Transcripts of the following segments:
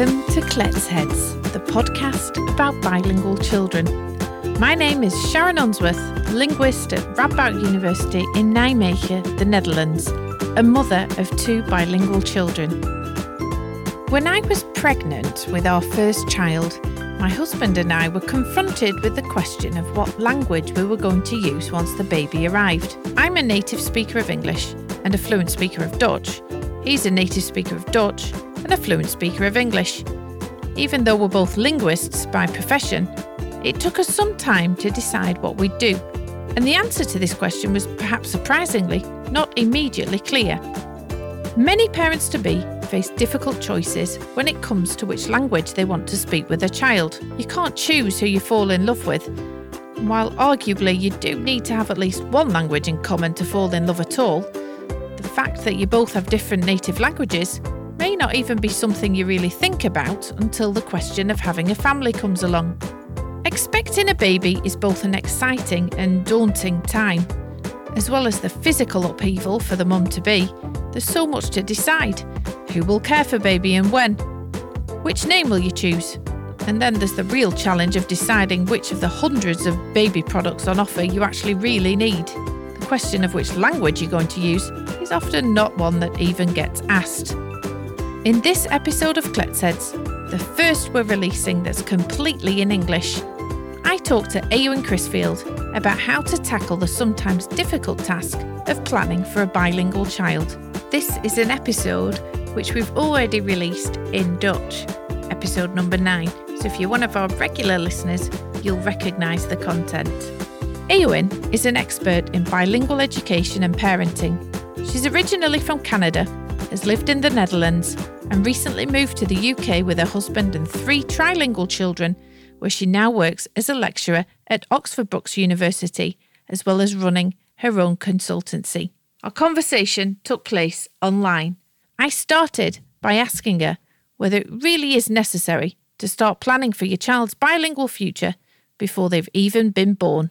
Welcome to Kletsheads, the podcast about bilingual children. My name is Sharon Unsworth, linguist at Radboud University in Nijmegen, the Netherlands, a mother of two bilingual children. When I was pregnant with our first child, my husband and I were confronted with the question of what language we were going to use once the baby arrived. I'm a native speaker of English and a fluent speaker of Dutch. He's a native speaker of Dutch and a fluent speaker of English. Even though we're both linguists by profession, it took us some time to decide what we'd do. And the answer to this question was perhaps surprisingly not immediately clear. Many parents to be face difficult choices when it comes to which language they want to speak with their child. You can't choose who you fall in love with. While arguably you do need to have at least one language in common to fall in love at all, the fact that you both have different native languages not even be something you really think about until the question of having a family comes along. Expecting a baby is both an exciting and daunting time. As well as the physical upheaval for the mum to be, there's so much to decide. Who will care for baby and when? Which name will you choose? And then there's the real challenge of deciding which of the hundreds of baby products on offer you actually really need. The question of which language you're going to use is often not one that even gets asked. In this episode of Kletsheads, the first we're releasing that's completely in English, I talked to Eowyn Crisfield about how to tackle the sometimes difficult task of planning for a bilingual child. This is an episode which we've already released in Dutch, episode number 9. So if you're one of our regular listeners, you'll recognise the content. Eowyn is an expert in bilingual education and parenting. She's originally from Canada has lived in the Netherlands and recently moved to the UK with her husband and three trilingual children, where she now works as a lecturer at Oxford Brookes University, as well as running her own consultancy. Our conversation took place online. I started by asking her whether it really is necessary to start planning for your child's bilingual future before they've even been born.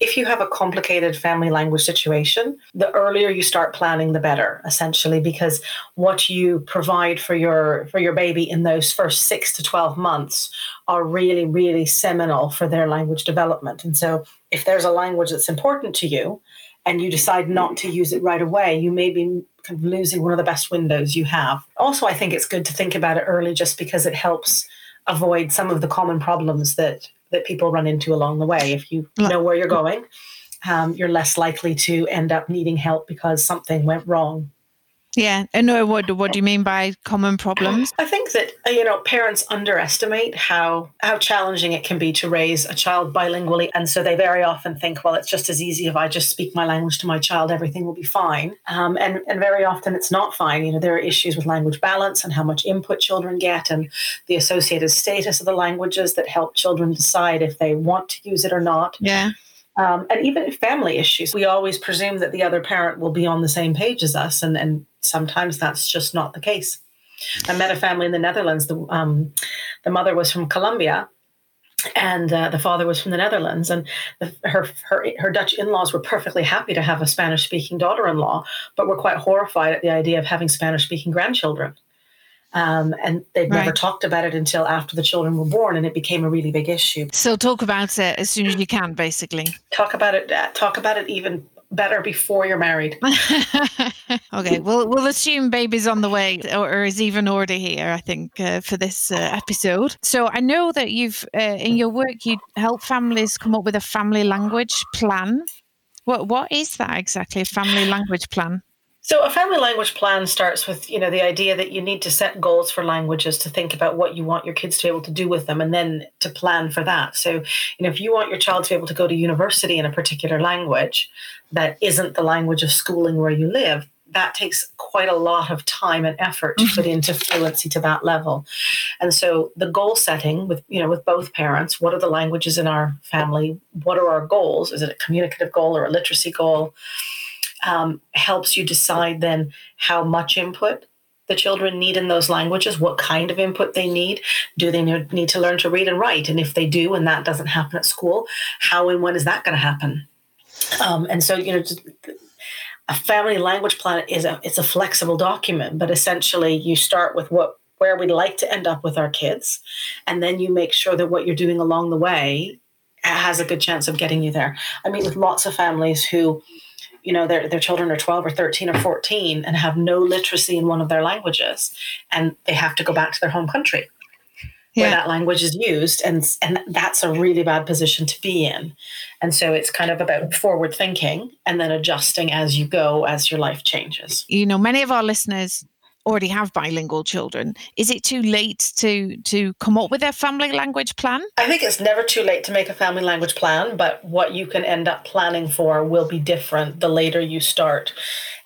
If you have a complicated family language situation, the earlier you start planning the better essentially because what you provide for your for your baby in those first 6 to 12 months are really really seminal for their language development. And so if there's a language that's important to you and you decide not to use it right away, you may be kind of losing one of the best windows you have. Also, I think it's good to think about it early just because it helps avoid some of the common problems that that people run into along the way. If you know where you're going, um, you're less likely to end up needing help because something went wrong. Yeah, and uh, what what do you mean by common problems? I think that uh, you know parents underestimate how how challenging it can be to raise a child bilingually, and so they very often think, well, it's just as easy if I just speak my language to my child, everything will be fine. Um, and and very often it's not fine. You know, there are issues with language balance and how much input children get, and the associated status of the languages that help children decide if they want to use it or not. Yeah. Um, and even family issues, we always presume that the other parent will be on the same page as us, and, and sometimes that's just not the case. I met a family in the Netherlands. The, um, the mother was from Colombia, and uh, the father was from the Netherlands. And the, her, her her Dutch in-laws were perfectly happy to have a Spanish-speaking daughter-in-law, but were quite horrified at the idea of having Spanish-speaking grandchildren. Um, and they'd right. never talked about it until after the children were born, and it became a really big issue. So talk about it as soon as you can, basically. Talk about it. Uh, talk about it even better before you're married. okay, well, we'll assume baby's on the way, or, or is even already here. I think uh, for this uh, episode. So I know that you've uh, in your work you help families come up with a family language plan. What what is that exactly? A family language plan? So a family language plan starts with, you know, the idea that you need to set goals for languages to think about what you want your kids to be able to do with them and then to plan for that. So, you know, if you want your child to be able to go to university in a particular language that isn't the language of schooling where you live, that takes quite a lot of time and effort to put mm-hmm. into fluency to that level. And so the goal setting with, you know, with both parents, what are the languages in our family? What are our goals? Is it a communicative goal or a literacy goal? Um, helps you decide then how much input the children need in those languages, what kind of input they need. Do they need to learn to read and write? And if they do, and that doesn't happen at school, how and when is that going to happen? Um, and so, you know, a family language plan is a it's a flexible document, but essentially you start with what where we'd like to end up with our kids. And then you make sure that what you're doing along the way has a good chance of getting you there. I meet with lots of families who, you know, their, their children are 12 or 13 or 14 and have no literacy in one of their languages, and they have to go back to their home country yeah. where that language is used and and that's a really bad position to be in and so it's kind of about forward thinking and then adjusting as you go as your life changes you know many of our listeners already have bilingual children is it too late to to come up with their family language plan i think it's never too late to make a family language plan but what you can end up planning for will be different the later you start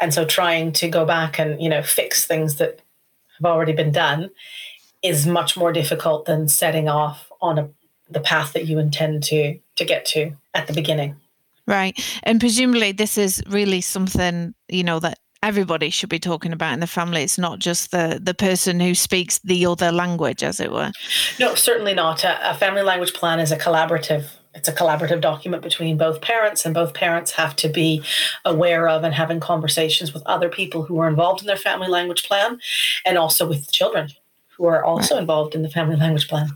and so trying to go back and you know fix things that have already been done is much more difficult than setting off on a, the path that you intend to to get to at the beginning. Right. And presumably this is really something, you know, that everybody should be talking about in the family. It's not just the the person who speaks the other language, as it were. No, certainly not. A, a family language plan is a collaborative it's a collaborative document between both parents and both parents have to be aware of and having conversations with other people who are involved in their family language plan and also with the children who are also right. involved in the family language plan.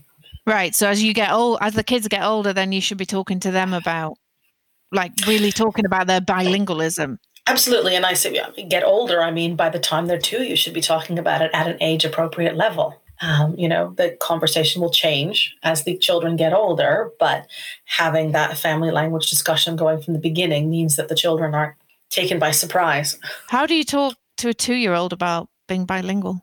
Right. So as you get old, as the kids get older, then you should be talking to them about, like, really talking about their bilingualism. Absolutely. And I say, get older. I mean, by the time they're two, you should be talking about it at an age appropriate level. Um, you know, the conversation will change as the children get older, but having that family language discussion going from the beginning means that the children aren't taken by surprise. How do you talk to a two year old about being bilingual?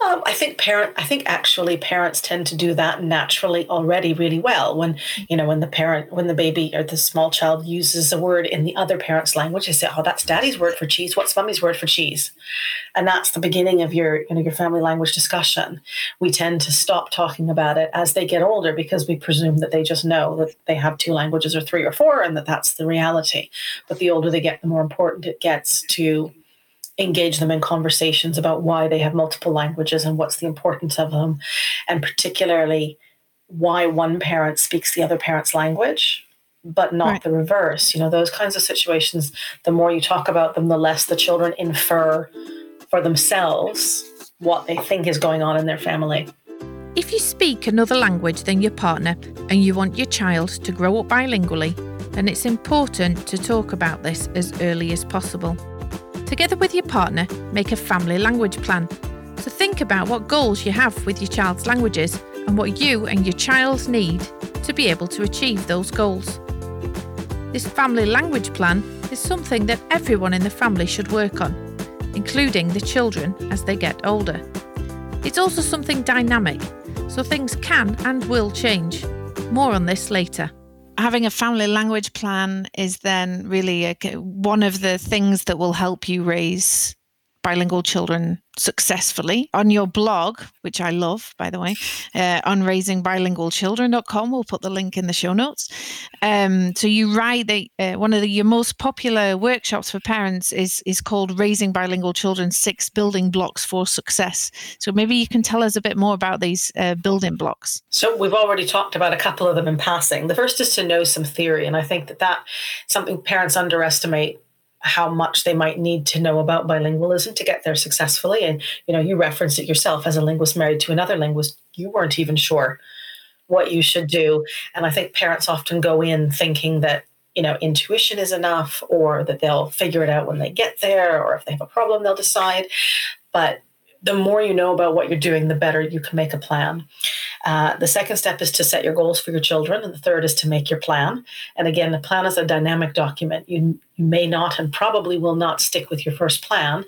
Um, I think parent. I think actually parents tend to do that naturally already really well. When you know when the parent, when the baby or the small child uses a word in the other parent's language, they say, "Oh, that's daddy's word for cheese. What's mummy's word for cheese?" And that's the beginning of your you know your family language discussion. We tend to stop talking about it as they get older because we presume that they just know that they have two languages or three or four, and that that's the reality. But the older they get, the more important it gets to engage them in conversations about why they have multiple languages and what's the importance of them, and particularly why one parent speaks the other parent's language but not right. the reverse. You know, those kinds of situations, the more you talk about them, the less the children infer for themselves what they think is going on in their family. If you speak another language than your partner and you want your child to grow up bilingually, then it's important to talk about this as early as possible. Together with your partner, make a family language plan. So think about what goals you have with your child's languages and what you and your child need to be able to achieve those goals. This family language plan is something that everyone in the family should work on, including the children as they get older. It's also something dynamic, so things can and will change. More on this later having a family language plan is then really a, one of the things that will help you raise bilingual children successfully on your blog, which I love, by the way, uh, on raisingbilingualchildren.com. We'll put the link in the show notes. Um, so you write that uh, one of the, your most popular workshops for parents is is called Raising Bilingual Children: Six Building Blocks for Success. So maybe you can tell us a bit more about these uh, building blocks. So we've already talked about a couple of them in passing. The first is to know some theory, and I think that that something parents underestimate how much they might need to know about bilingualism to get there successfully. And you know, you referenced it yourself as a linguist married to another linguist, you weren't even sure what you should do. And I think parents often go in thinking that you know intuition is enough or that they'll figure it out when they get there or if they have a problem they'll decide but the more you know about what you're doing, the better you can make a plan. Uh, the second step is to set your goals for your children, and the third is to make your plan. And again, the plan is a dynamic document. You, you may not and probably will not stick with your first plan,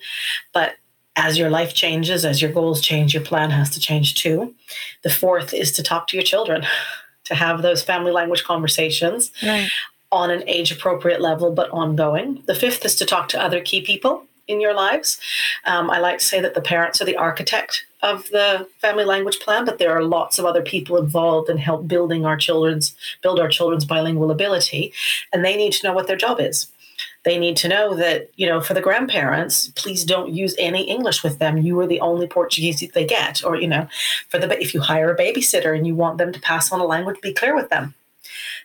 but as your life changes, as your goals change, your plan has to change too. The fourth is to talk to your children, to have those family language conversations. Right. On an age appropriate level, but ongoing. The fifth is to talk to other key people in your lives. Um, I like to say that the parents are the architect of the family language plan, but there are lots of other people involved in help building our children's build our children's bilingual ability, and they need to know what their job is. They need to know that, you know, for the grandparents, please don't use any English with them. You are the only Portuguese they get. Or, you know, for the if you hire a babysitter and you want them to pass on a language, be clear with them.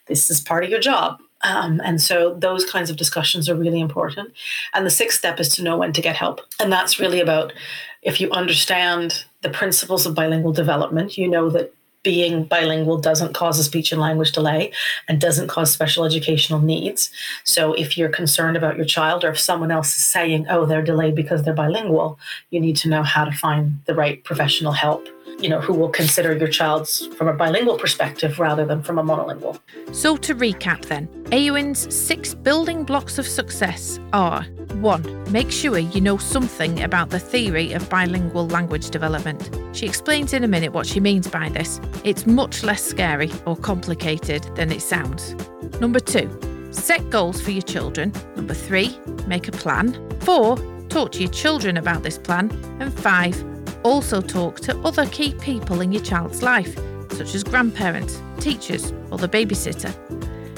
This is part of your job. Um, and so those kinds of discussions are really important. And the sixth step is to know when to get help. And that's really about if you understand the principles of bilingual development, you know that being bilingual doesn't cause a speech and language delay and doesn't cause special educational needs. So if you're concerned about your child or if someone else is saying, oh, they're delayed because they're bilingual, you need to know how to find the right professional help you know, who will consider your child's from a bilingual perspective rather than from a monolingual. So to recap then, Eowyn's six building blocks of success are 1. Make sure you know something about the theory of bilingual language development. She explains in a minute what she means by this. It's much less scary or complicated than it sounds. Number 2. Set goals for your children. Number 3. Make a plan. 4. Talk to your children about this plan. And 5 also talk to other key people in your child's life, such as grandparents, teachers, or the babysitter.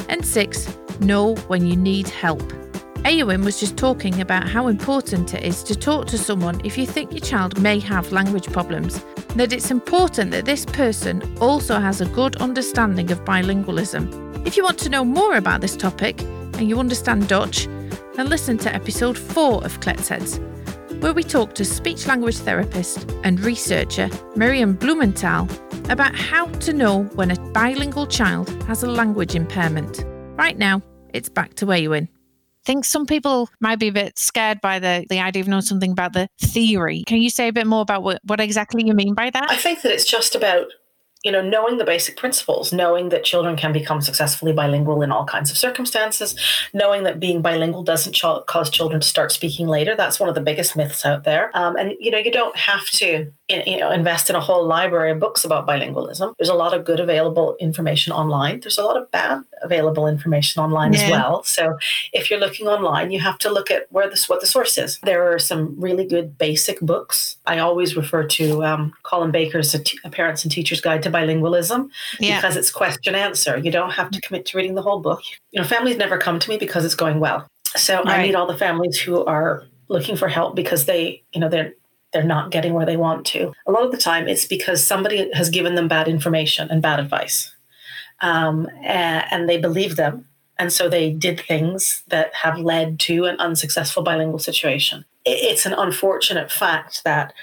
And six, know when you need help. Eowyn was just talking about how important it is to talk to someone if you think your child may have language problems, that it's important that this person also has a good understanding of bilingualism. If you want to know more about this topic and you understand Dutch, then listen to episode 4 of Kletsheads, where we talk to speech language therapist and researcher Mirjam Blumenthal about how to know when a bilingual child has a language impairment. Right now, it's back to Eowyn. I think some people might be a bit scared by the, the idea of knowing something about the theory. Can you say a bit more about what, what exactly you mean by that? I think that it's just about you know, knowing the basic principles, knowing that children can become successfully bilingual in all kinds of circumstances, knowing that being bilingual doesn't ch- cause children to start speaking later. That's one of the biggest myths out there. Um, and you know, you don't have to you know invest in a whole library of books about bilingualism. There's a lot of good available information online. There's a lot of bad available information online yeah. as well. So if you're looking online, you have to look at where this what the source is. There are some really good basic books. I always refer to um, Colin Baker's a, t- a Parents and Teachers Guide to Bilingualism yeah. because it's question answer. You don't have to commit to reading the whole book. You know, families never come to me because it's going well. So right. I meet all the families who are looking for help because they, you know, they're they're not getting where they want to. A lot of the time, it's because somebody has given them bad information and bad advice, um, and, and they believe them. And so they did things that have led to an unsuccessful bilingual situation. It's an unfortunate fact that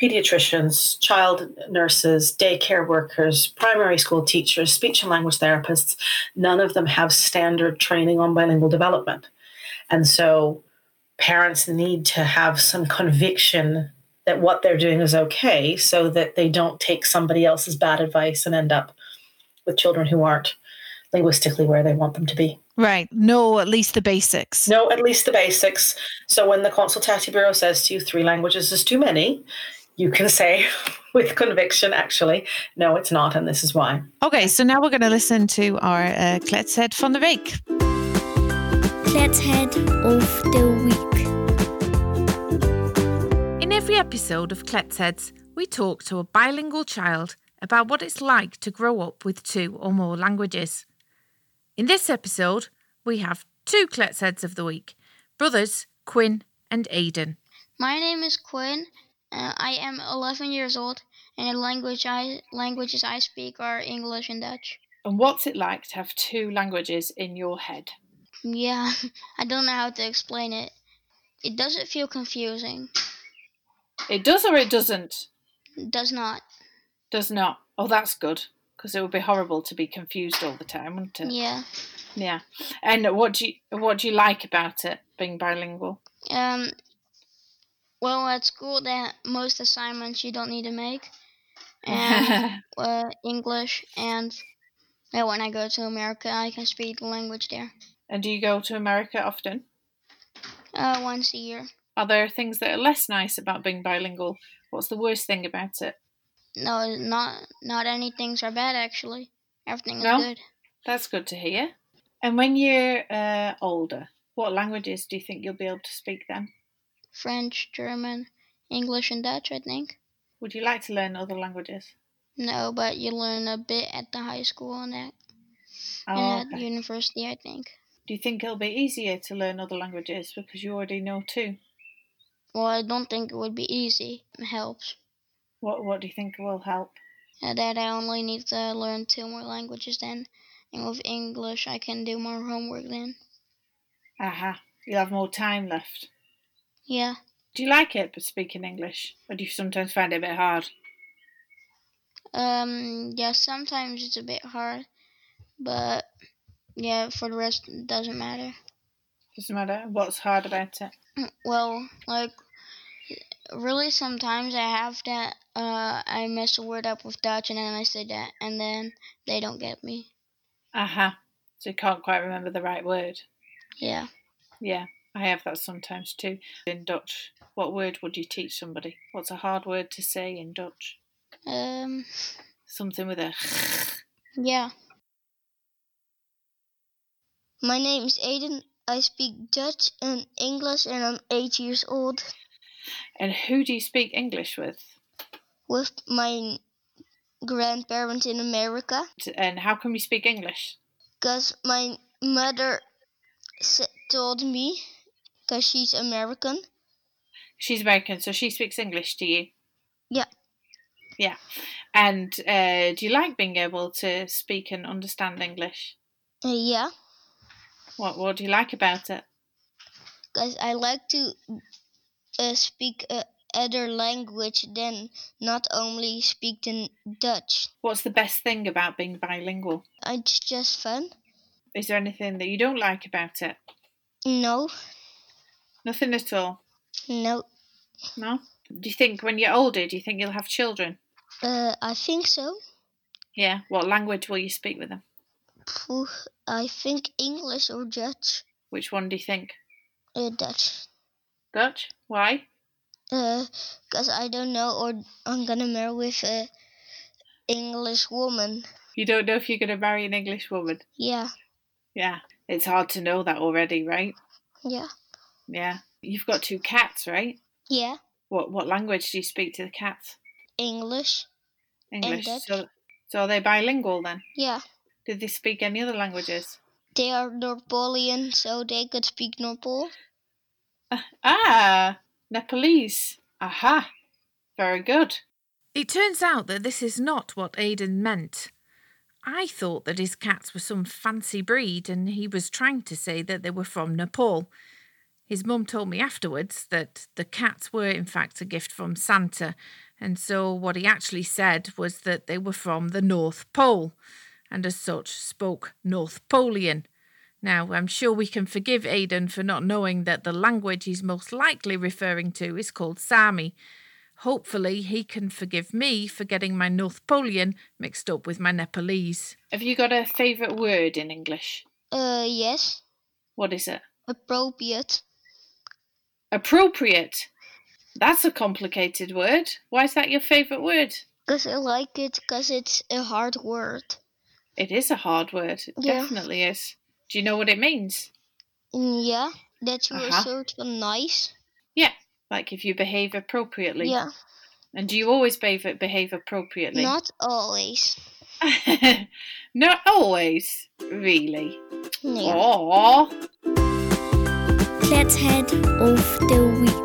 pediatricians, child nurses, daycare workers, primary school teachers, speech and language therapists, none of them have standard training on bilingual development. And so parents need to have some conviction that what they're doing is okay so that they don't take somebody else's bad advice and end up with children who aren't linguistically where they want them to be. Right. Know at least the basics. Know at least the basics. So when the Consultatiebureau says to you three languages is too many, you can say with conviction, actually, no, it's not, and this is why. Okay, so now we're going to listen to our uh, Kletshead van de Week. Kletshead of the Week every episode of Kletsheads, we talk to a bilingual child about what it's like to grow up with two or more languages. In this episode, we have two Kletsheads of the week brothers Quinn and Aidan. My name is Quinn. Uh, I am 11 years old, and the language I, languages I speak are English and Dutch. And what's it like to have two languages in your head? Yeah, I don't know how to explain it. It doesn't feel confusing. It does or it doesn't? Does not. Does not. Oh, that's good. Because it would be horrible to be confused all the time, wouldn't it? Yeah. Yeah. And what do you what do you like about it being bilingual? Um. Well, at school, that most assignments you don't need to make, and uh, English, and when I go to America, I can speak the language there. And do you go to America often? Uh, once a year. Are there things that are less nice about being bilingual? What's the worst thing about it? No, not not any things are bad actually. Everything is no? good. That's good to hear. And when you're uh, older, what languages do you think you'll be able to speak then? French, German, English, and Dutch, I think. Would you like to learn other languages? No, but you learn a bit at the high school and at, oh, and at okay. university, I think. Do you think it'll be easier to learn other languages because you already know two? Well, I don't think it would be easy. It helps. What What do you think will help? Uh, that I only need to learn two more languages then, and with English I can do more homework then. Aha, you'll have more time left. Yeah. Do you like it, but speaking English, or do you sometimes find it a bit hard? Um, yeah, sometimes it's a bit hard, but yeah, for the rest, it doesn't matter. Doesn't matter. What's hard about it? Well, like, really, sometimes I have that. Uh, I mess a word up with Dutch, and then I say that, and then they don't get me. Uh-huh. So you can't quite remember the right word. Yeah. Yeah, I have that sometimes too. In Dutch, what word would you teach somebody? What's a hard word to say in Dutch? Um. Something with a. Yeah. My name is Aiden. I speak Dutch and English, and I'm eight years old. And who do you speak English with? With my grandparents in America. And how come you speak English? Because my mother told me, because she's American. She's American, so she speaks English to you? Yeah. Yeah. And uh, do you like being able to speak and understand English? Uh, yeah. What What do you like about it? Because I like to speak uh, other language than not only speak the Dutch. What's the best thing about being bilingual? It's just fun. Is there anything that you don't like about it? No. Nothing at all. No. No. Do you think when you're older, do you think you'll have children? Uh, I think so. Yeah. What language will you speak with them? I think English or Dutch. Which one do you think? Uh, Dutch. Dutch? Why? Uh, cause I don't know, or I'm gonna marry with a English woman. You don't know if you're gonna marry an English woman. Yeah. Yeah. It's hard to know that already, right? Yeah. Yeah. You've got two cats, right? Yeah. What What language do you speak to the cats? English. English. So, so are they bilingual then? Yeah. Did they speak any other languages? They are Nepolian, so they could speak Nepal. Ah, Nepalese. Aha. Very good. It turns out that this is not what Aidan meant. I thought that his cats were some fancy breed and he was trying to say that they were from Nepal. His mum told me afterwards that the cats were, in fact, a gift from Santa, and so what he actually said was that they were from the North Pole and as such spoke North Polian. Now, I'm sure we can forgive Aidan for not knowing that the language he's most likely referring to is called Sami. Hopefully, he can forgive me for getting my North Polian mixed up with my Nepalese. Have you got a favourite word in English? Uh, yes. What is it? Appropriate. Appropriate? That's a complicated word. Why is that your favourite word? Because I like it, because it's a hard word. It is a hard word. It Yeah. definitely is. Do you know what it means? Mm, Yeah, that you are Uh-huh. sort of nice. Yeah, like if you behave appropriately. Yeah, And do you always behave, behave appropriately? not always. Not always, really. Yeah. Aww. head off the Week.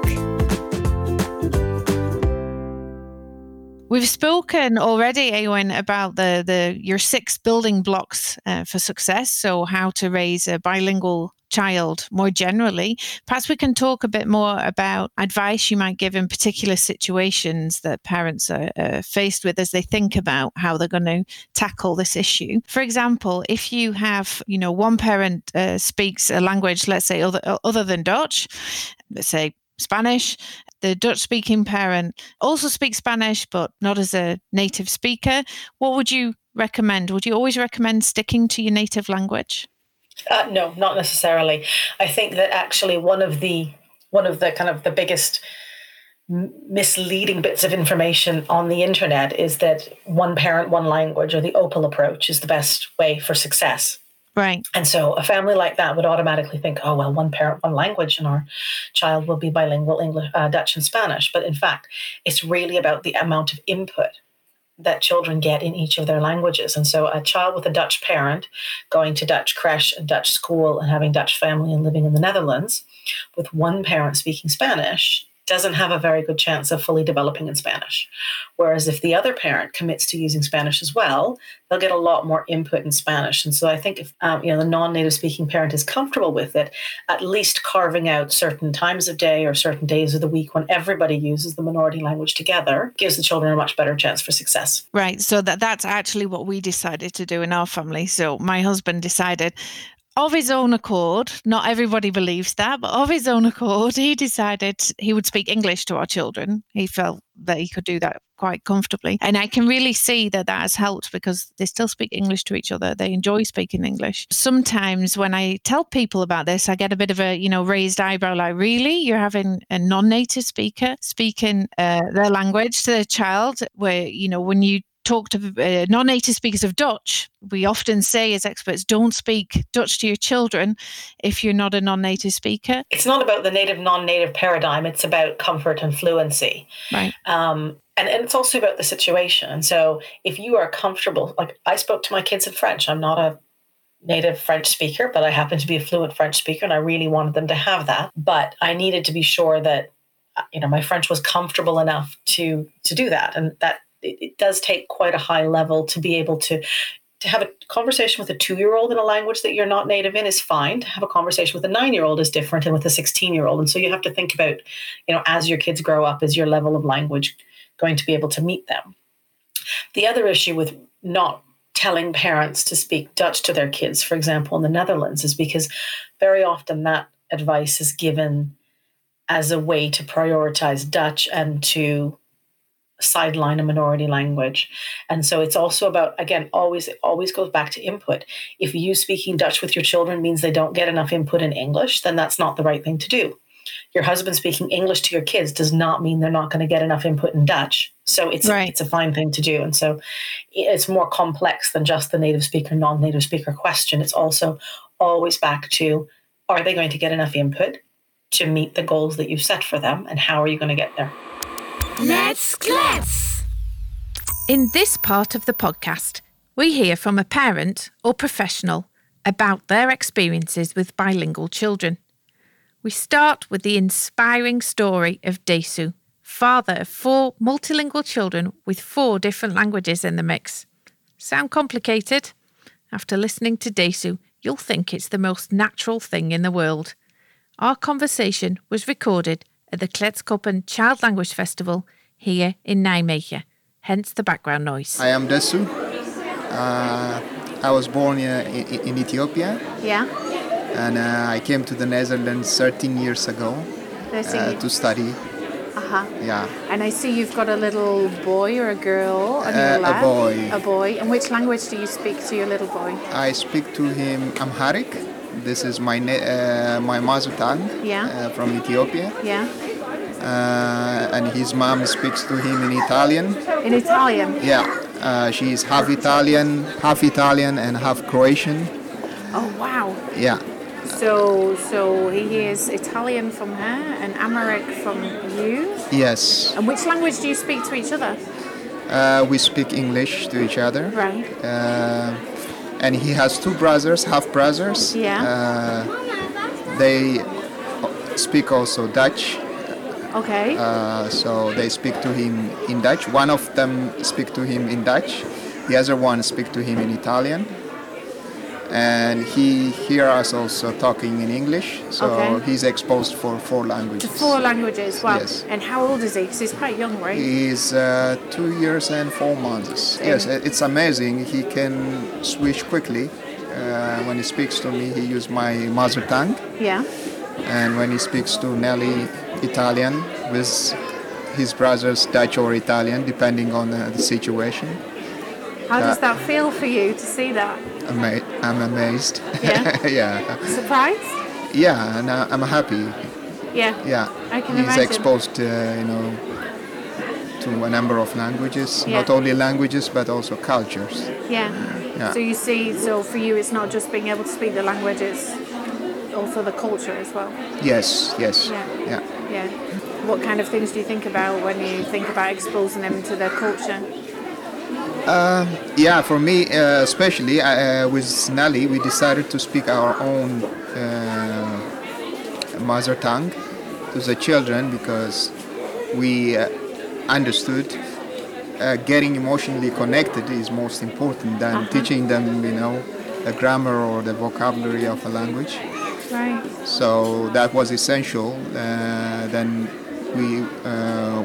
We've spoken already, Eowyn, about the, the your six building blocks uh, for success. So, how to raise a bilingual child more generally. Perhaps we can talk a bit more about advice you might give in particular situations that parents are uh, faced with as they think about how they're going to tackle this issue. For example, if you have, you know, one parent uh, speaks a language, let's say other other than Dutch, let's say Spanish. The Dutch speaking parent also speaks Spanish, but not as a native speaker. What would you recommend? Would you always recommend sticking to your native language? Uh, no, not necessarily. I think that actually one of the one of the kind of the biggest misleading bits of information on the internet is that one parent, one language, or the OPOL approach is the best way for success. Right. And so a family like that would automatically think, oh, well, one parent, one language, and our child will be bilingual English, uh, Dutch, and Spanish. But in fact, it's really about the amount of input that children get in each of their languages. And so a child with a Dutch parent going to Dutch creche and Dutch school and having Dutch family and living in the Netherlands with one parent speaking Spanish doesn't have a very good chance of fully developing in Spanish. Whereas if the other parent commits to using Spanish as well, they'll get a lot more input in Spanish. And so I think if um, you know the non-native speaking parent is comfortable with it, at least carving out certain times of day or certain days of the week when everybody uses the minority language together gives the children a much better chance for success. Right. So that that's actually what we decided to do in our family. So my husband decided of his own accord, not everybody believes that, but of his own accord, he decided he would speak English to our children. He felt that he could do that quite comfortably. And I can really see that that has helped because they still speak English to each other. They enjoy speaking English. Sometimes when I tell people about this, I get a bit of a, you know, raised eyebrow like, really? You're having a non native speaker speaking uh, their language to their child, where, you know, when you talk to uh, non native speakers of Dutch, we often say as experts, don't speak Dutch to your children if you're not a non native speaker. It's not about the native non native paradigm, it's about comfort and fluency. Right. Um, and, and it's also about the situation. And so if you are comfortable, like I spoke to my kids in French, I'm not a native French speaker, but I happen to be a fluent French speaker and I really wanted them to have that. But I needed to be sure that uh, you know my French was comfortable enough to to do that. And that it, it does take quite a high level to be able to to have a conversation with a two year old in a language that you're not native in is fine. To have a conversation with a nine year old is different, and with a 16 year old. And so you have to think about, you know, as your kids grow up, is your level of language going to be able to meet them? The other issue with not telling parents to speak Dutch to their kids, for example, in the Netherlands, is because very often that advice is given as a way to prioritize Dutch and to sideline a minority language. And so it's also about again always it always goes back to input. If you speaking dutch with your children means they don't get enough input in english then that's not the right thing to do. Your husband speaking english to your kids does not mean they're not going to get enough input in dutch. So it's Right. it's a fine thing to do. And so it's more complex than just the native speaker non-native speaker question. It's also always back to are they going to get enough input to meet the goals that you've set for them and how are you going to get there Let's klets. In this part of the podcast, we hear from a parent or professional about their experiences with bilingual children. We start with the inspiring story of Desu, father of four multilingual children with four different languages in the mix. Sound complicated? After listening to Desu, you'll think it's the most natural thing in the world. Our conversation was recorded at the Kletskoppen Child Language Festival here in Nijmegen, hence the background noise. I am Desu. Uh, I was born uh, in, in Ethiopia Yeah, and uh, I came to the Netherlands 13 years ago uh, to study. uh-huh. Yeah, And I see you've got a little boy or a girl on Uh, your a boy. A boy. And which language do you speak to your little boy? I speak to him Amharic. This is my na- uh, my mother tongue Yeah. uh, from Ethiopia, Yeah. uh, and his mom speaks to him in Italian. In Italian. Yeah, uh, she is half Italian, half Italian, and half Croatian. Oh wow. Yeah, So so he hears Italian from her and Amharic from you. yes. And which language do you speak to each other? Uh, we speak English to each other. Right. And he has two brothers, half brothers. Yeah. Uh, they speak also Dutch, Okay. uh, so they speak to him in Dutch. One of them speak to him in Dutch, the other one speak to him in Italian. And he hear us also talking in English, so Okay. he's exposed for four languages. Four languages. Wow. Yes. And how old is he? Because he's quite young, right? He's uh, two years and four months. Yes, it's amazing. He can switch quickly. Uh, when he speaks to me, he uses my mother tongue, Yeah. and when he speaks to Nelly, Italian with his brothers Dutch or Italian, depending on uh, the situation. How does Uh, that feel for you to see that? Ama- I'm amazed. Yeah? yeah, Surprised? yeah, and I'm happy. Yeah. Yeah, I can he's imagine. exposed, uh, you know, to a number of languages. Yeah. Not only languages, but also cultures. Yeah. Yeah. So you see, so for you, it's not just being able to speak the language; it's also the culture as well. Yes, yes, Yeah. yeah. Yeah. What kind of things do you think about when you think about exposing them to their culture? Yeah, for me, uh, especially uh, with Nelly, we decided to speak our own uh, mother tongue to the children because we uh, understood uh, getting emotionally connected is most important than Uh-huh. teaching them, you know, the grammar or the vocabulary of a language. Right. So that was essential. Uh, then we uh,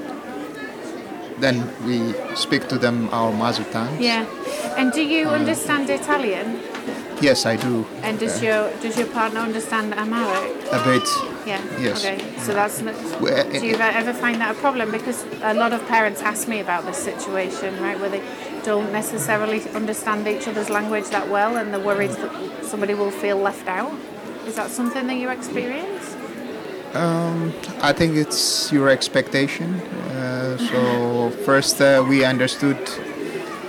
then we speak to them our mother tongue. Yeah. And do you understand Italian? Yes, I do. And does your does your partner understand Amharic? A bit. Yeah. Yes. Okay. So mm. that's not, Well, eh, do you eh, ever find that a problem? Because a lot of parents ask me about this situation, right, where they don't necessarily understand each other's language that well, and they're worried that somebody will feel left out. Is that something that you experience? I think it's your expectation. Uh, so first, uh, we understood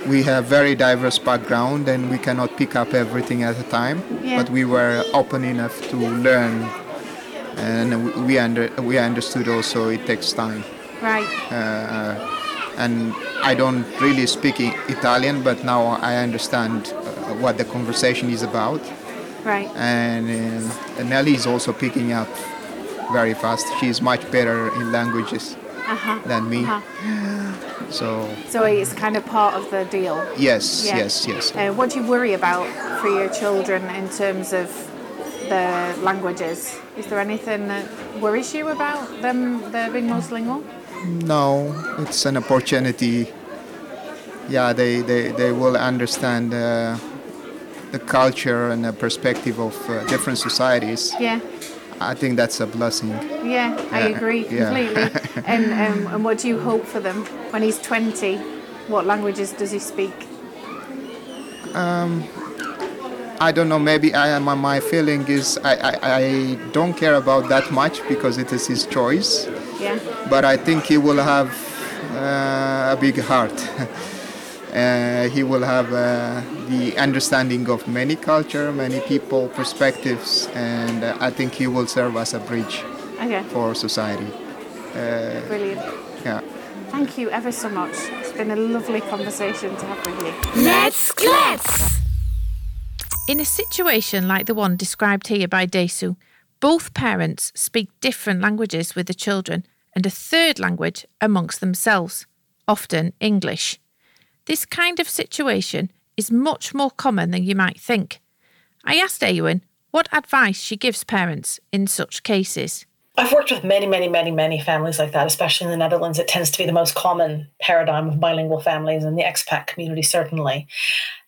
we have very diverse background and we cannot pick up everything at a time. Yeah. But we were open enough to learn, and we- we under we understood also it takes time. Right. Uh, and I don't really speak Italian, but now I understand uh, what the conversation is about. Right. And uh, Nelly is also picking up very fast. She's much better in languages Uh-huh. than me. Uh-huh. So So it's kind of part of the deal. yes, Yeah. yes, yes. Uh, what do you worry about for your children in terms of the languages? Is there anything that worries you about them they're being multilingual? No, it's an opportunity. Yeah, they, they, they will understand uh, the culture and the perspective of uh, different societies. Yeah, I think that's a blessing. yeah, I Yeah, agree yeah. completely. and um, and what do you hope for them when he's twenty? What languages does he speak? I don't know. Maybe I, my, my feeling is I, I, I don't care about that much because it is his choice. Yeah, But I think he will have uh, a big heart. uh, he will have uh, the understanding of many culture, many people, perspectives, and uh, I think he will serve as a bridge okay, for society. brilliant. Yeah. Thank you ever so much. It's been a lovely conversation to have with you. Let's klets! In a situation like the one described here by Desu, both parents speak different languages with the children and a third language amongst themselves, often English. This kind of situation is much more common than you might think. I asked Eowyn what advice she gives parents in such cases. I've worked with many, many, many, many families like that, especially in the Netherlands. It tends to be the most common paradigm of bilingual families in the expat community, certainly.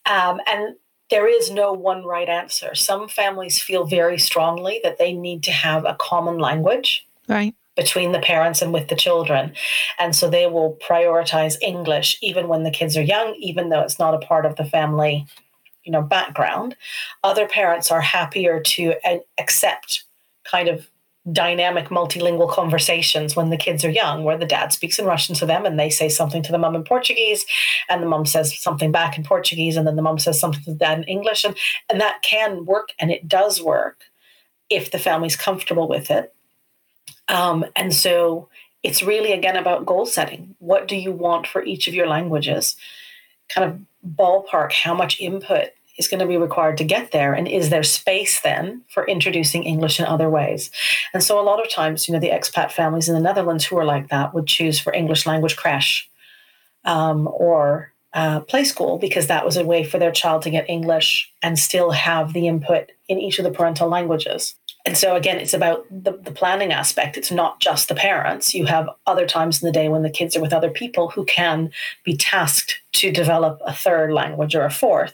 Um, and there is no one right answer. Some families feel very strongly that they need to have a common language Right. Between the parents and with the children. And so they will prioritize English even when the kids are young, even though it's not a part of the family, you know, background. Other parents are happier to uh, accept kind of dynamic multilingual conversations when the kids are young, where the dad speaks in Russian to them and they say something to the mum in Portuguese, and the mum says something back in Portuguese, and then the mum says something to the dad in English. And, and that can work, and it does work if the family's comfortable with it. Um, and so it's really again about goal setting. What do you want for each of your languages? Kind of ballpark how much input is going to be required to get there, and is there space then for introducing English in other ways? And so a lot of times, you know, the expat families in the Netherlands who are like that would choose for English language crash um, or uh, play school because that was a way for their child to get English and still have the input in each of the parental languages. And so again, it's about the, the planning aspect. It's not just the parents. You have other times in the day when the kids are with other people who can be tasked to develop a third language or a fourth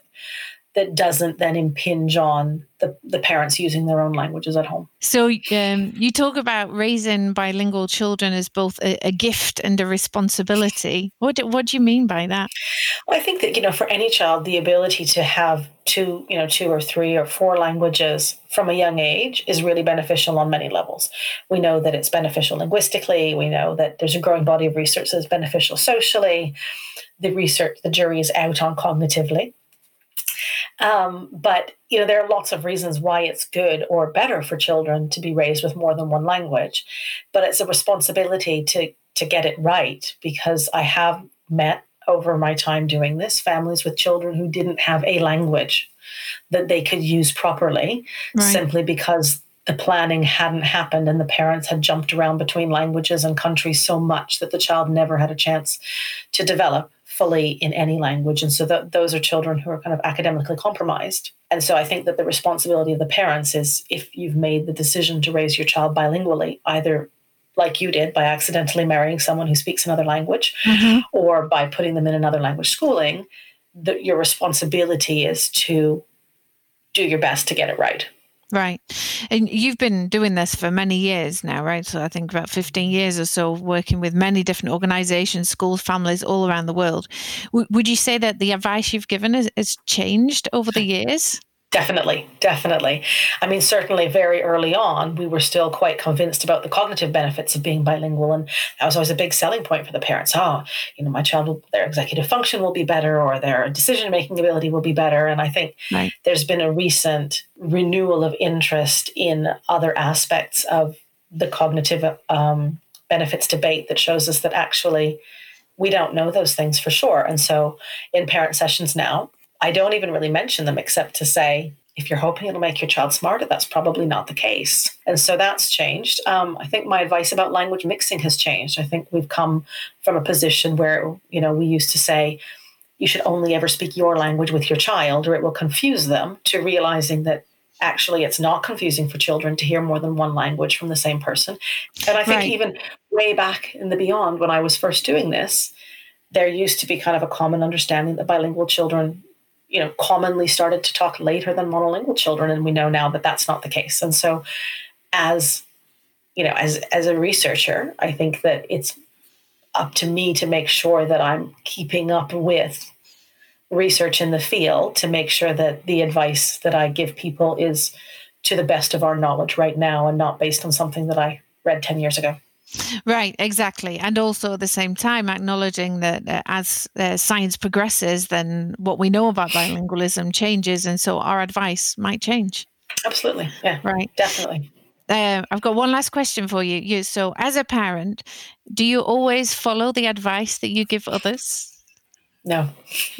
that doesn't then impinge on the, the parents using their own languages at home. So um, you talk about raising bilingual children as both a, a gift and a responsibility. What do, what do you mean by that? Well, I think that you know, for any child, the ability to have two, you know, two or three or four languages from a young age is really beneficial on many levels. We know that it's beneficial linguistically. We know that there's a growing body of research that's beneficial socially. The research, the jury is out on cognitively. Um, but you know, there are lots of reasons why it's good or better for children to be raised with more than one language. But it's a responsibility to to get it right because I have met over my time doing this families with children who didn't have a language that they could use properly Right. simply because the planning hadn't happened and the parents had jumped around between languages and countries so much that the child never had a chance to develop fully in any language. And so th- those are children who are kind of academically compromised. And so I think that the responsibility of the parents is if you've made the decision to raise your child bilingually, either like you did by accidentally marrying someone who speaks another language mm-hmm. or by putting them in another language schooling, that your responsibility is to do your best to get it right. Right. And you've been doing this for many years now, right? So I think about 15 years or so, working with many different organizations, schools, families all around the world. W- would you say that the advice you've given has, has changed over the years? Definitely, definitely. I mean, certainly very early on, we were still quite convinced about the cognitive benefits of being bilingual. And that was always a big selling point for the parents. Oh, you know, my child, will, their executive function will be better or their decision making ability will be better. And I think right. there's been a recent renewal of interest in other aspects of the cognitive um, benefits debate that shows us that actually we don't know those things for sure. And so in parent sessions now, I don't even really mention them except to say, if you're hoping it'll make your child smarter, that's probably not the case. And so that's changed. Um, I think my advice about language mixing has changed. I think we've come from a position where, you know, we used to say, you should only ever speak your language with your child or it will confuse them to realizing that actually it's not confusing for children to hear more than one language from the same person. And I think right. even way back in the beyond when I was first doing this, there used to be kind of a common understanding that bilingual children you know commonly started to talk later than monolingual children and we know now that that's not the case. And so as you know as as a researcher i think that it's up to me to make sure that i'm keeping up with research in the field to make sure that the advice that i give people is to the best of our knowledge right now and not based on something that i read 10 years ago Right, exactly. And also at the same time, acknowledging that uh, as uh, science progresses, then what we know about bilingualism changes. And so our advice might change. Absolutely. Yeah. Right. Definitely. Uh, I've got one last question for you. you. So, as a parent, do you always follow the advice that you give others? No.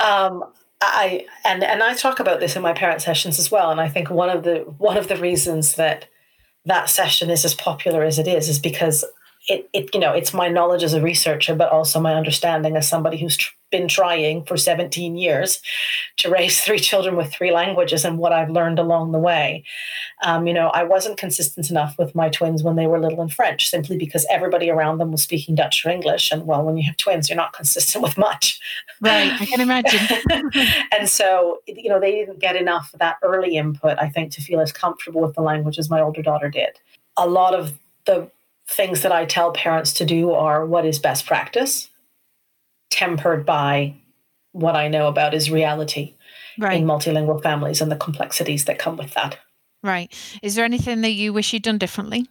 um, I and and I talk about this in my parent sessions as well. And I think one of the one of the reasons that that session is as popular as it is is because it, it you know it's my knowledge as a researcher but also my understanding as somebody who's tr- been trying for 17 years to raise three children with three languages and what i've learned along the way. Um, you know i wasn't consistent enough with my twins when they were little in french simply because everybody around them was speaking dutch or english. And well when you have twins you're not consistent with much. Right i can imagine. And so you know they didn't get enough of that early input i think to feel as comfortable with the language as my older daughter did. A lot of the things that I tell parents to do are what is best practice, tempered by what I know about is reality right. in multilingual families and the complexities that come with that. Right. Is there anything that you wish you'd done differently?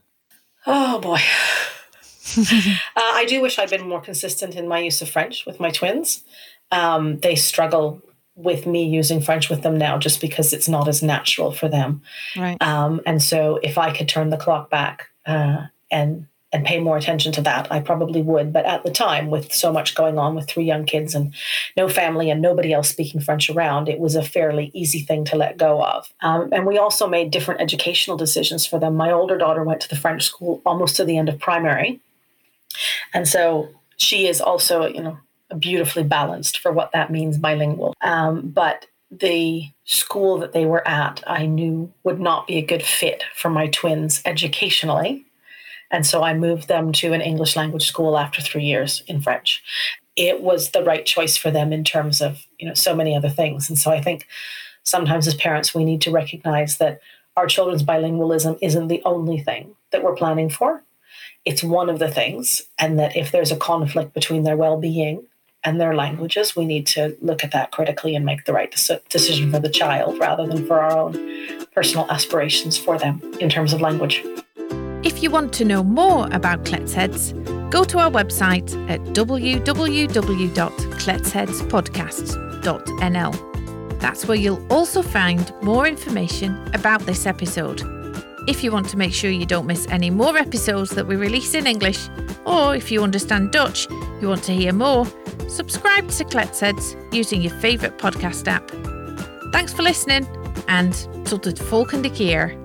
Oh boy. uh, I do wish I'd been more consistent in my use of French with my twins. Um, they struggle with me using French with them now just because it's not as natural for them. Right. Um, and so if I could turn the clock back uh, and and pay more attention to that, I probably would. But at the time, with so much going on with three young kids and no family and nobody else speaking French around, it was a fairly easy thing to let go of. Um, and we also made different educational decisions for them. My older daughter went to the French school almost to the end of primary. And so she is also, you know, beautifully balanced for what that means bilingual. Um, but the school that they were at, I knew would not be a good fit for my twins educationally and so I moved them to an English language school after three years in French. It was the right choice for them in terms of, you know, so many other things. And so I think sometimes as parents, we need to recognize that our children's bilingualism isn't the only thing that we're planning for. It's one of the things. And that if there's a conflict between their well being and their languages, we need to look at that critically and make the right decision for the child rather than for our own personal aspirations for them in terms of language. If you want to know more about Kletsheads, go to our website at www.kletsheadspodcast.nl. That's where you'll also find more information about this episode. If you want to make sure you don't miss any more episodes that we release in English, or if you understand Dutch, you want to hear more, subscribe to Kletsheads using your favourite podcast app. Thanks for listening and tot het volgende keer.